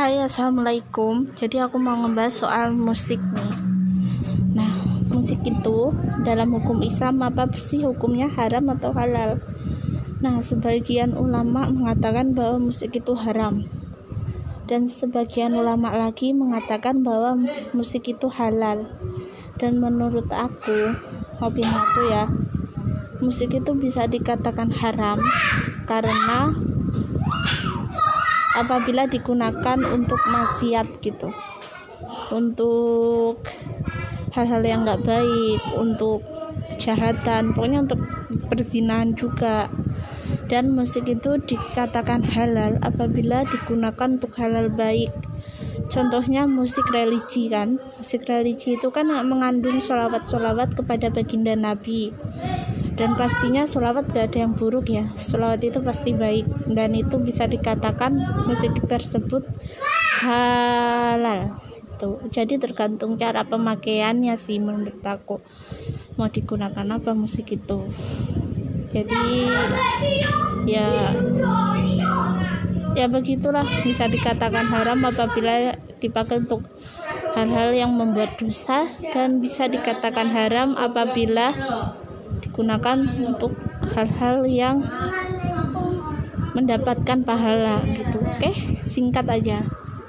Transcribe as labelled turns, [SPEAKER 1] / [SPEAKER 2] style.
[SPEAKER 1] Hai assalamualaikum. Jadi aku mau ngebahas soal musik nih. Nah musik itu dalam hukum Islam apa sih? Hukumnya haram atau halal? Nah sebagian ulama mengatakan bahwa musik itu haram. Dan sebagian ulama lagi mengatakan bahwa musik itu halal. Dan menurut aku opini aku ya musik itu bisa dikatakan haram karena apabila digunakan untuk maksiat gitu. Untuk hal-hal yang nggak baik untuk kejahatan pokoknya untuk perzinahan juga. Dan musik itu dikatakan halal apabila digunakan untuk halal baik. Contohnya musik religi kan. Musik religi itu kan mengandung sholawat-sholawat kepada baginda nabi dan pastinya sholawat gak ada yang buruk ya. Sholawat itu pasti baik. Dan itu bisa dikatakan musik tersebut halal. Itu jadi tergantung cara pemakaiannya sih menurut aku. Mau digunakan apa musik itu. Jadi ya ya begitulah. Bisa dikatakan haram apabila dipakai untuk hal-hal yang membuat dosa. Dan bisa dikatakan haram apabila digunakan untuk hal-hal yang mendapatkan pahala gitu. Oke singkat aja